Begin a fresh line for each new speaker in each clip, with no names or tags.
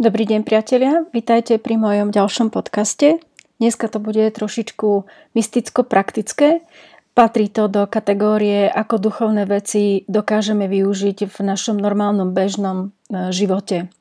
Dobrý deň priatelia, vitajte pri mojom ďalšom podcaste. Dneska to bude trošičku mysticko-praktické. Patrí to do kategórie, ako duchovné veci dokážeme využiť v našom normálnom bežnom e, živote.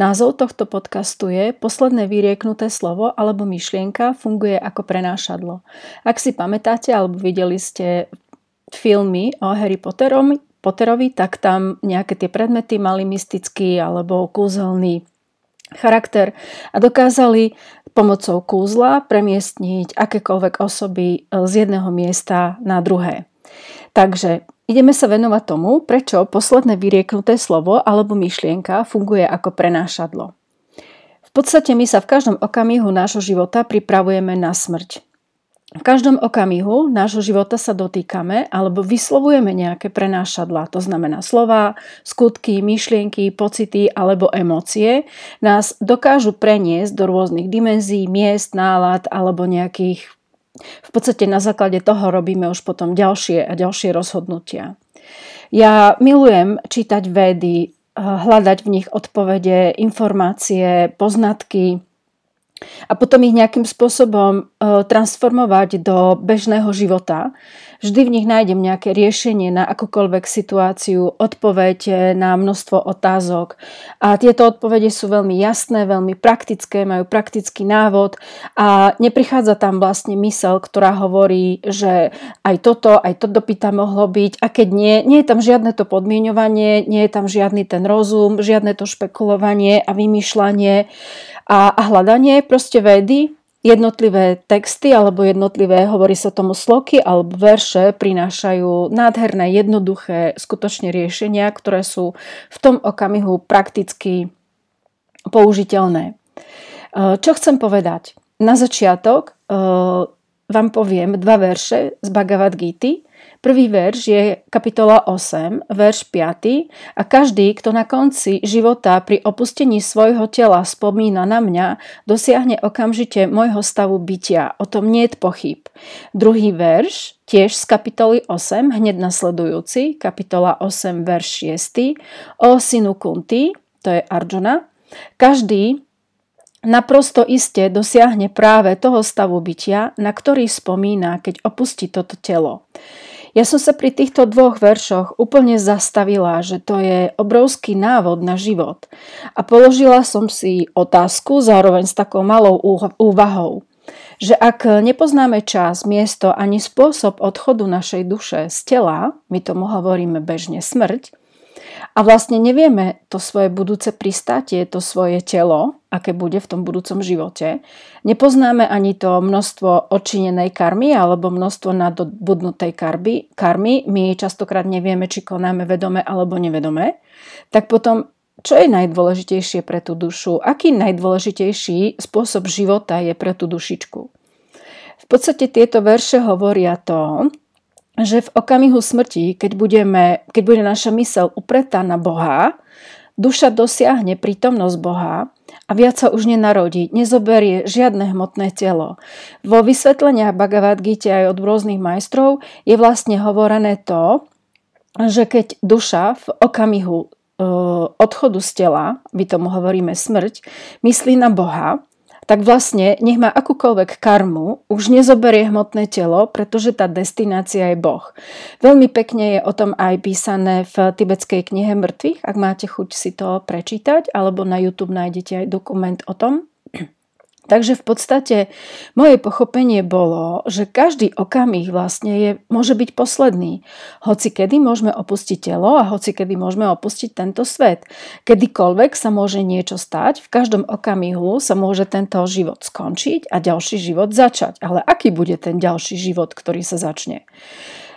Názov tohto podcastu je Posledné vyrieknuté slovo alebo myšlienka funguje ako prenášadlo. Ak si pamätáte alebo videli ste filmy o Harry Potterom, Potterovi, tak tam nejaké tie predmety mali mystický alebo kúzelný charakter a dokázali pomocou kúzla premiestniť akékoľvek osoby e, z jedného miesta na druhé. Takže ideme sa venovať tomu, prečo posledné vyrieknuté slovo alebo myšlienka funguje ako prenášadlo. V podstate my sa v každom okamihu nášho života pripravujeme na smrť. V každom okamihu nášho života sa dotýkame alebo vyslovujeme nejaké prenášadla, to znamená slova, skutky, myšlienky, pocity alebo emócie, nás dokážu preniesť do rôznych dimenzií, miest, nálad alebo nejakých v podstate na základe toho robíme už potom ďalšie a ďalšie rozhodnutia. Ja milujem čítať vedy, hľadať v nich odpovede, informácie, poznatky, a potom ich nejakým spôsobom e, transformovať do bežného života. Vždy v nich nájdem nejaké riešenie na akúkoľvek situáciu, odpoveď e, na množstvo otázok. A tieto odpovede sú veľmi jasné, veľmi praktické, majú praktický návod a neprichádza tam vlastne mysel, ktorá hovorí, že aj toto, aj toto by tam mohlo byť a keď nie, nie je tam žiadne to podmienovanie, nie je tam žiadny ten rozum, žiadne to špekulovanie a vymýšľanie a, a hľadanie proste vedy, jednotlivé texty alebo jednotlivé, hovorí sa tomu sloky alebo verše, prinášajú nádherné, jednoduché, skutočne riešenia, ktoré sú v tom okamihu prakticky použiteľné. E, čo chcem povedať? Na začiatok e, vám poviem dva verše z Bhagavad Gita, Prvý verš je kapitola 8, verš 5 a každý, kto na konci života pri opustení svojho tela spomína na mňa, dosiahne okamžite môjho stavu bytia. O tom nie je pochyb. Druhý verš, tiež z kapitoly 8, hneď nasledujúci, kapitola 8, verš 6. O synu Kunti, to je Arjuna, každý, naprosto iste dosiahne práve toho stavu bytia, na ktorý spomína, keď opustí toto telo. Ja som sa pri týchto dvoch veršoch úplne zastavila, že to je obrovský návod na život. A položila som si otázku zároveň s takou malou úvahou že ak nepoznáme čas, miesto ani spôsob odchodu našej duše z tela, my tomu hovoríme bežne smrť, a vlastne nevieme to svoje budúce pristátie, to svoje telo, aké bude v tom budúcom živote. Nepoznáme ani to množstvo odčinenej karmy alebo množstvo nadobudnutej karmy. karmy. My častokrát nevieme, či konáme vedome alebo nevedome. Tak potom, čo je najdôležitejšie pre tú dušu? Aký najdôležitejší spôsob života je pre tú dušičku? V podstate tieto verše hovoria to, že v okamihu smrti, keď, budeme, keď bude naša mysel upretá na Boha, duša dosiahne prítomnosť Boha a viac sa už nenarodí, nezoberie žiadne hmotné telo. Vo vysvetleniach Bhagavad Gita aj od rôznych majstrov je vlastne hovorené to, že keď duša v okamihu e, odchodu z tela, my tomu hovoríme smrť, myslí na Boha, tak vlastne nech má akúkoľvek karmu, už nezoberie hmotné telo, pretože tá destinácia je Boh. Veľmi pekne je o tom aj písané v tibetskej knihe mŕtvych, ak máte chuť si to prečítať, alebo na YouTube nájdete aj dokument o tom. Takže v podstate moje pochopenie bolo, že každý okamih vlastne je, môže byť posledný. Hoci kedy môžeme opustiť telo a hoci kedy môžeme opustiť tento svet. Kedykoľvek sa môže niečo stať, v každom okamihu sa môže tento život skončiť a ďalší život začať. Ale aký bude ten ďalší život, ktorý sa začne?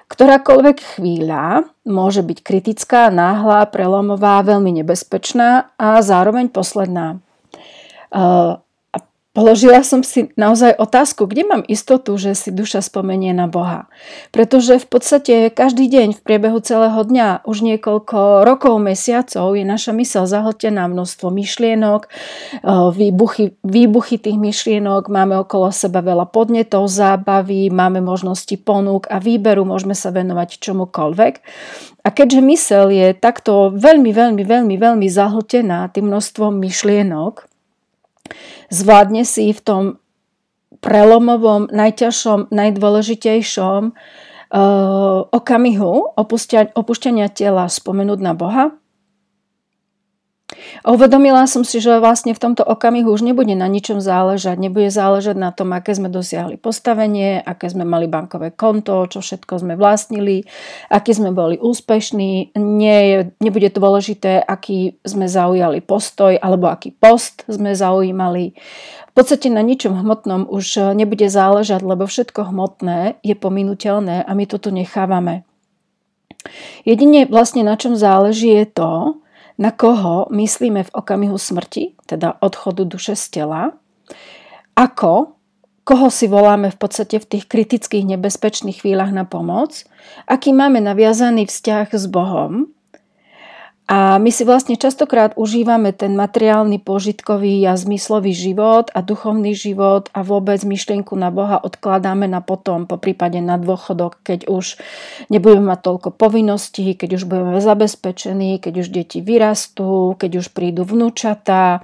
Ktorákoľvek chvíľa môže byť kritická, náhla, prelomová, veľmi nebezpečná a zároveň posledná Položila som si naozaj otázku, kde mám istotu, že si duša spomenie na Boha. Pretože v podstate každý deň v priebehu celého dňa, už niekoľko rokov, mesiacov je naša mysel zahltená množstvo myšlienok, výbuchy, výbuchy tých myšlienok, máme okolo seba veľa podnetov, zábavy, máme možnosti ponúk a výberu, môžeme sa venovať čomukoľvek. A keďže mysel je takto veľmi, veľmi, veľmi, veľmi zahltená tým množstvom myšlienok, zvládne si v tom prelomovom, najťažšom, najdôležitejšom uh, okamihu opúšťania tela spomenúť na Boha a uvedomila som si, že vlastne v tomto okamihu už nebude na ničom záležať. Nebude záležať na tom, aké sme dosiahli postavenie, aké sme mali bankové konto, čo všetko sme vlastnili, aký sme boli úspešní. Nie nebude dôležité, aký sme zaujali postoj alebo aký post sme zaujímali. V podstate na ničom hmotnom už nebude záležať, lebo všetko hmotné je pominuteľné a my to tu nechávame. Jedine vlastne na čom záleží je to, na koho myslíme v okamihu smrti, teda odchodu duše z tela, ako, koho si voláme v podstate v tých kritických nebezpečných chvíľach na pomoc, aký máme naviazaný vzťah s Bohom a my si vlastne častokrát užívame ten materiálny, požitkový a zmyslový život a duchovný život a vôbec myšlienku na Boha odkladáme na potom, po prípade na dôchodok, keď už nebudeme mať toľko povinností, keď už budeme zabezpečení, keď už deti vyrastú, keď už prídu vnúčata,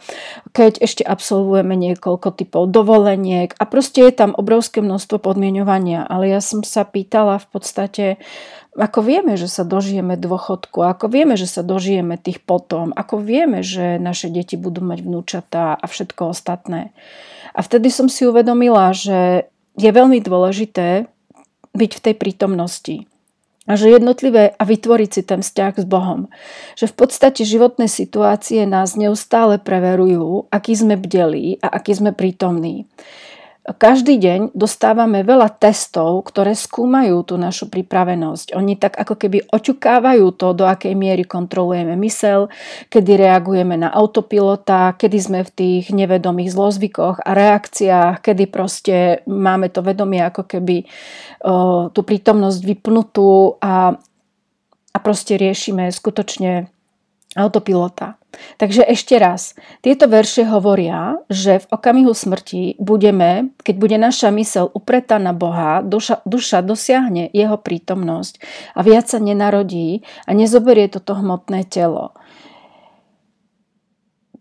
keď ešte absolvujeme niekoľko typov dovoleniek a proste je tam obrovské množstvo podmienovania. Ale ja som sa pýtala v podstate, ako vieme, že sa dožijeme dôchodku, ako vieme, že sa dožijeme tých potom, ako vieme, že naše deti budú mať vnúčatá a všetko ostatné. A vtedy som si uvedomila, že je veľmi dôležité byť v tej prítomnosti. A že jednotlivé a vytvoriť si ten vzťah s Bohom. Že v podstate životné situácie nás neustále preverujú, aký sme bdelí a aký sme prítomní. Každý deň dostávame veľa testov, ktoré skúmajú tú našu pripravenosť. Oni tak ako keby očukávajú to, do akej miery kontrolujeme mysel, kedy reagujeme na autopilota, kedy sme v tých nevedomých zlozvykoch a reakciách, kedy proste máme to vedomie ako keby o, tú prítomnosť vypnutú a, a proste riešime skutočne autopilota. Takže ešte raz, tieto verše hovoria, že v okamihu smrti budeme, keď bude naša mysel upretá na Boha, duša, duša dosiahne jeho prítomnosť a viac sa nenarodí a nezoberie toto hmotné telo.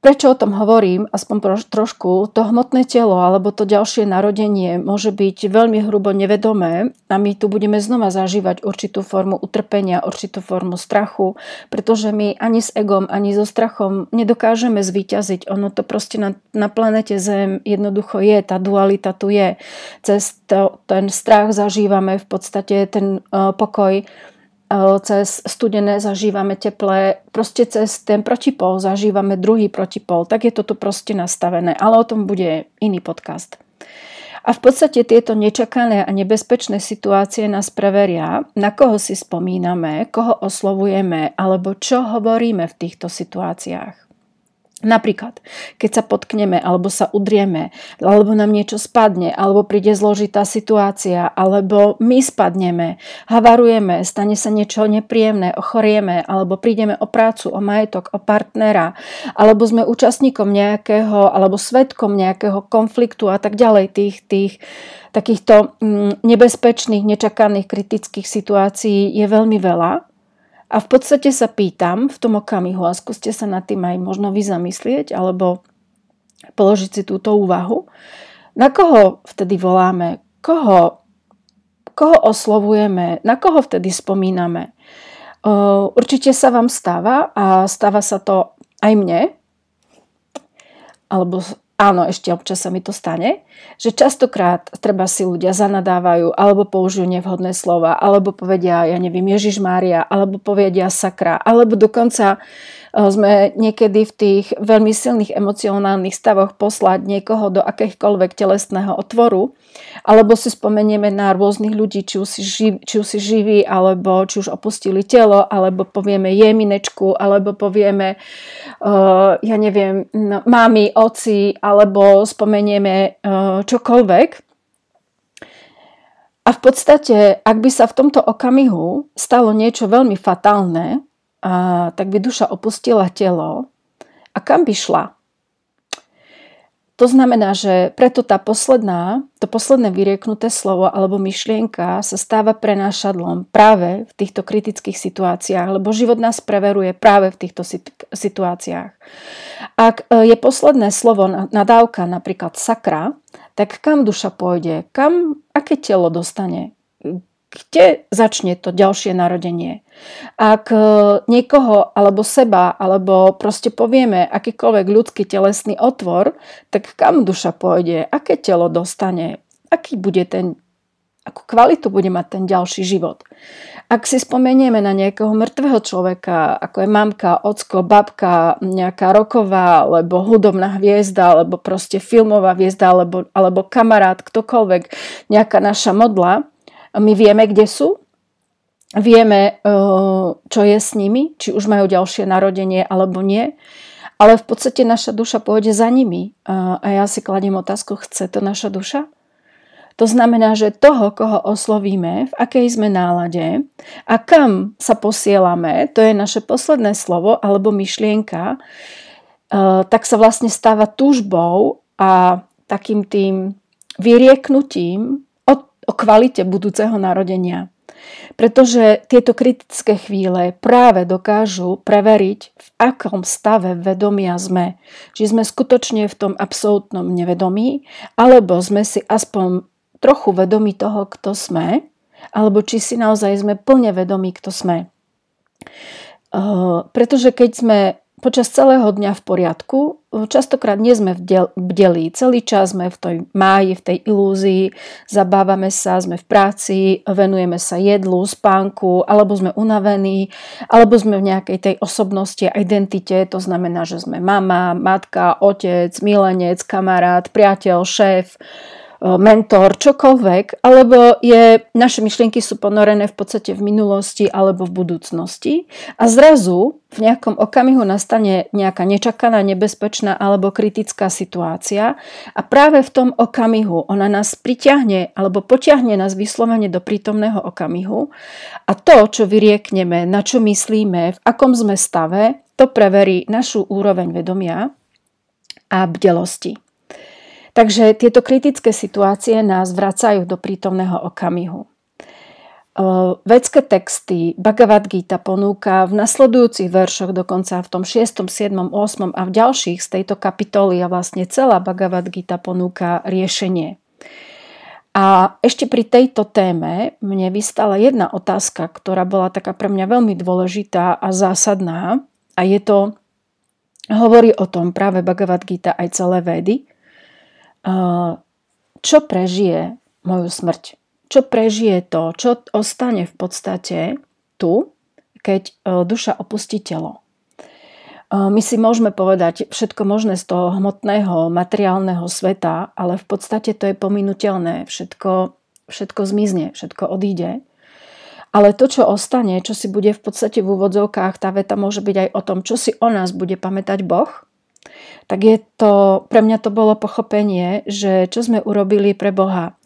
Prečo o tom hovorím, aspoň trošku, to hmotné telo alebo to ďalšie narodenie môže byť veľmi hrubo nevedomé a my tu budeme znova zažívať určitú formu utrpenia, určitú formu strachu, pretože my ani s egom, ani so strachom nedokážeme zvíťaziť. Ono to proste na, na planete Zem jednoducho je, tá dualita tu je. Cez to, ten strach zažívame v podstate ten uh, pokoj cez studené zažívame teplé, proste cez ten protipol zažívame druhý protipol. Tak je to tu proste nastavené, ale o tom bude iný podcast. A v podstate tieto nečakané a nebezpečné situácie nás preveria, na koho si spomíname, koho oslovujeme alebo čo hovoríme v týchto situáciách. Napríklad, keď sa potkneme, alebo sa udrieme, alebo nám niečo spadne, alebo príde zložitá situácia, alebo my spadneme, havarujeme, stane sa niečo nepríjemné, ochorieme, alebo prídeme o prácu, o majetok, o partnera, alebo sme účastníkom nejakého, alebo svetkom nejakého konfliktu a tak ďalej, tých, tých takýchto mm, nebezpečných, nečakaných, kritických situácií je veľmi veľa a v podstate sa pýtam v tom okamihu a skúste sa nad tým aj možno vy zamyslieť alebo položiť si túto úvahu. Na koho vtedy voláme? Koho, koho oslovujeme? Na koho vtedy spomíname? Určite sa vám stáva a stáva sa to aj mne, alebo áno, ešte občas sa mi to stane, že častokrát treba si ľudia zanadávajú alebo použijú nevhodné slova, alebo povedia, ja neviem, Ježiš Mária, alebo povedia sakra, alebo dokonca Eh, sme niekedy v tých veľmi silných emocionálnych stavoch poslať niekoho do akéhokoľvek telesného otvoru, alebo si spomenieme na rôznych ľudí, či už si, živ, či už si živí, alebo či už opustili telo, alebo povieme jeminečku, alebo povieme, uh, ja neviem, no, mami, oci, alebo spomenieme čokoľvek. A v podstate, ak by sa v tomto okamihu stalo niečo veľmi fatálne, tak by duša opustila telo. A kam by šla? To znamená, že preto tá posledná, to posledné vyrieknuté slovo alebo myšlienka sa stáva prenášadlom práve v týchto kritických situáciách, lebo život nás preveruje práve v týchto situáciách. Ak e, je posledné slovo nadávka, napríklad sakra, tak kam duša pôjde? Kam, aké telo dostane? Kde začne to ďalšie narodenie. Ak e, niekoho alebo seba, alebo proste povieme akýkoľvek ľudský telesný otvor, tak kam duša pôjde, aké telo dostane, aký bude ten, akú kvalitu bude mať ten ďalší život. Ak si spomenieme na nejakého mŕtvého človeka, ako je mamka, ocko, babka, nejaká roková, alebo hudobná hviezda, alebo proste filmová hviezda, alebo, alebo kamarát, ktokoľvek, nejaká naša modla, my vieme, kde sú, vieme, eh, čo je s nimi, či už majú ďalšie narodenie alebo nie, ale v podstate naša duša pôjde za nimi. A ja si kladiem otázku, chce to naša duša? To znamená, že toho, koho oslovíme, v akej sme nálade a kam sa posielame, to je naše posledné slovo alebo myšlienka, eh, tak sa vlastne stáva túžbou a takým tým vyrieknutím o kvalite budúceho narodenia. Pretože tieto kritické chvíle práve dokážu preveriť, v akom stave vedomia sme. Či sme skutočne v tom absolútnom nevedomí, alebo sme si aspoň trochu vedomí toho, kto sme, alebo či si naozaj sme plne vedomí, kto sme. Pretože keď sme počas celého dňa v poriadku. Častokrát nie sme bdelí. Celý čas sme v tej máji, v tej ilúzii, zabávame sa, sme v práci, venujeme sa jedlu, spánku, alebo sme unavení, alebo sme v nejakej tej osobnosti a identite. To znamená, že sme mama, matka, otec, milenec, kamarát, priateľ, šéf, mentor, čokoľvek, alebo je, naše myšlienky sú ponorené v podstate v minulosti alebo v budúcnosti a zrazu v nejakom okamihu nastane nejaká nečakaná, nebezpečná alebo kritická situácia a práve v tom okamihu ona nás priťahne alebo potiahne nás vyslovene do prítomného okamihu a to, čo vyriekneme, na čo myslíme, v akom sme stave, to preverí našu úroveň vedomia a bdelosti. Takže tieto kritické situácie nás vracajú do prítomného okamihu. Vedské texty Bhagavad Gita ponúka v nasledujúcich veršoch, dokonca v tom 6., 7., 8. a v ďalších z tejto kapitoly a vlastne celá Bhagavad Gita ponúka riešenie. A ešte pri tejto téme mne vystala jedna otázka, ktorá bola taká pre mňa veľmi dôležitá a zásadná a je to, hovorí o tom práve Bhagavad Gita aj celé vedy, čo prežije moju smrť? Čo prežije to? Čo ostane v podstate tu, keď duša opustí telo? My si môžeme povedať všetko možné z toho hmotného, materiálneho sveta, ale v podstate to je pominutelné. Všetko, všetko zmizne, všetko odíde. Ale to, čo ostane, čo si bude v podstate v úvodzovkách, tá veta môže byť aj o tom, čo si o nás bude pamätať Boh, tak je to, pre mňa to bolo pochopenie, že čo sme urobili pre Boha.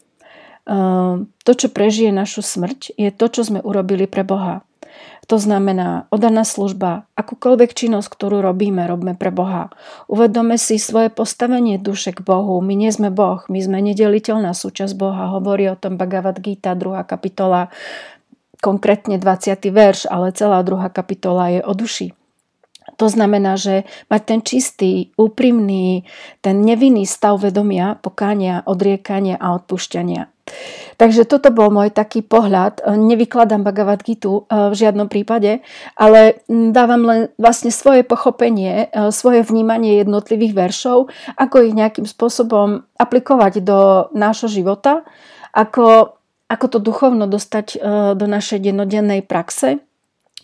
Ehm, to, čo prežije našu smrť, je to, čo sme urobili pre Boha. To znamená odaná služba, akúkoľvek činnosť, ktorú robíme, robíme pre Boha. Uvedome si svoje postavenie duše k Bohu. My nie sme Boh, my sme nedeliteľná súčasť Boha. Hovorí o tom Bhagavad Gita, druhá kapitola, konkrétne 20. verš, ale celá druhá kapitola je o duši. To znamená, že mať ten čistý, úprimný, ten nevinný stav vedomia, pokánia, odriekania a odpúšťania. Takže toto bol môj taký pohľad. Nevykladám Bhagavad Gitu eh, v žiadnom prípade, ale dávam len vlastne svoje pochopenie, eh, svoje vnímanie jednotlivých veršov, ako ich nejakým spôsobom aplikovať do nášho života, ako, ako to duchovno dostať eh, do našej dennodennej praxe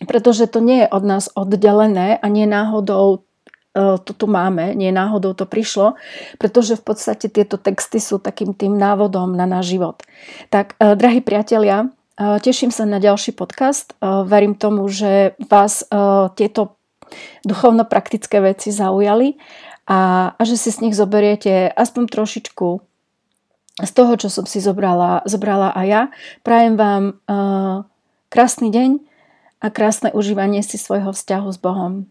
pretože to nie je od nás oddelené a nie náhodou e, to tu máme, nie náhodou to prišlo, pretože v podstate tieto texty sú takým tým návodom na náš život. Tak, e, drahí priatelia, e, teším sa na ďalší podcast. Verím tomu, že vás tieto duchovno-praktické veci zaujali a, a že si z nich zoberiete aspoň trošičku z toho, čo som si zobrala, zobrala aj ja. Prajem vám krásny deň a krásne užívanie si svojho vzťahu s Bohom.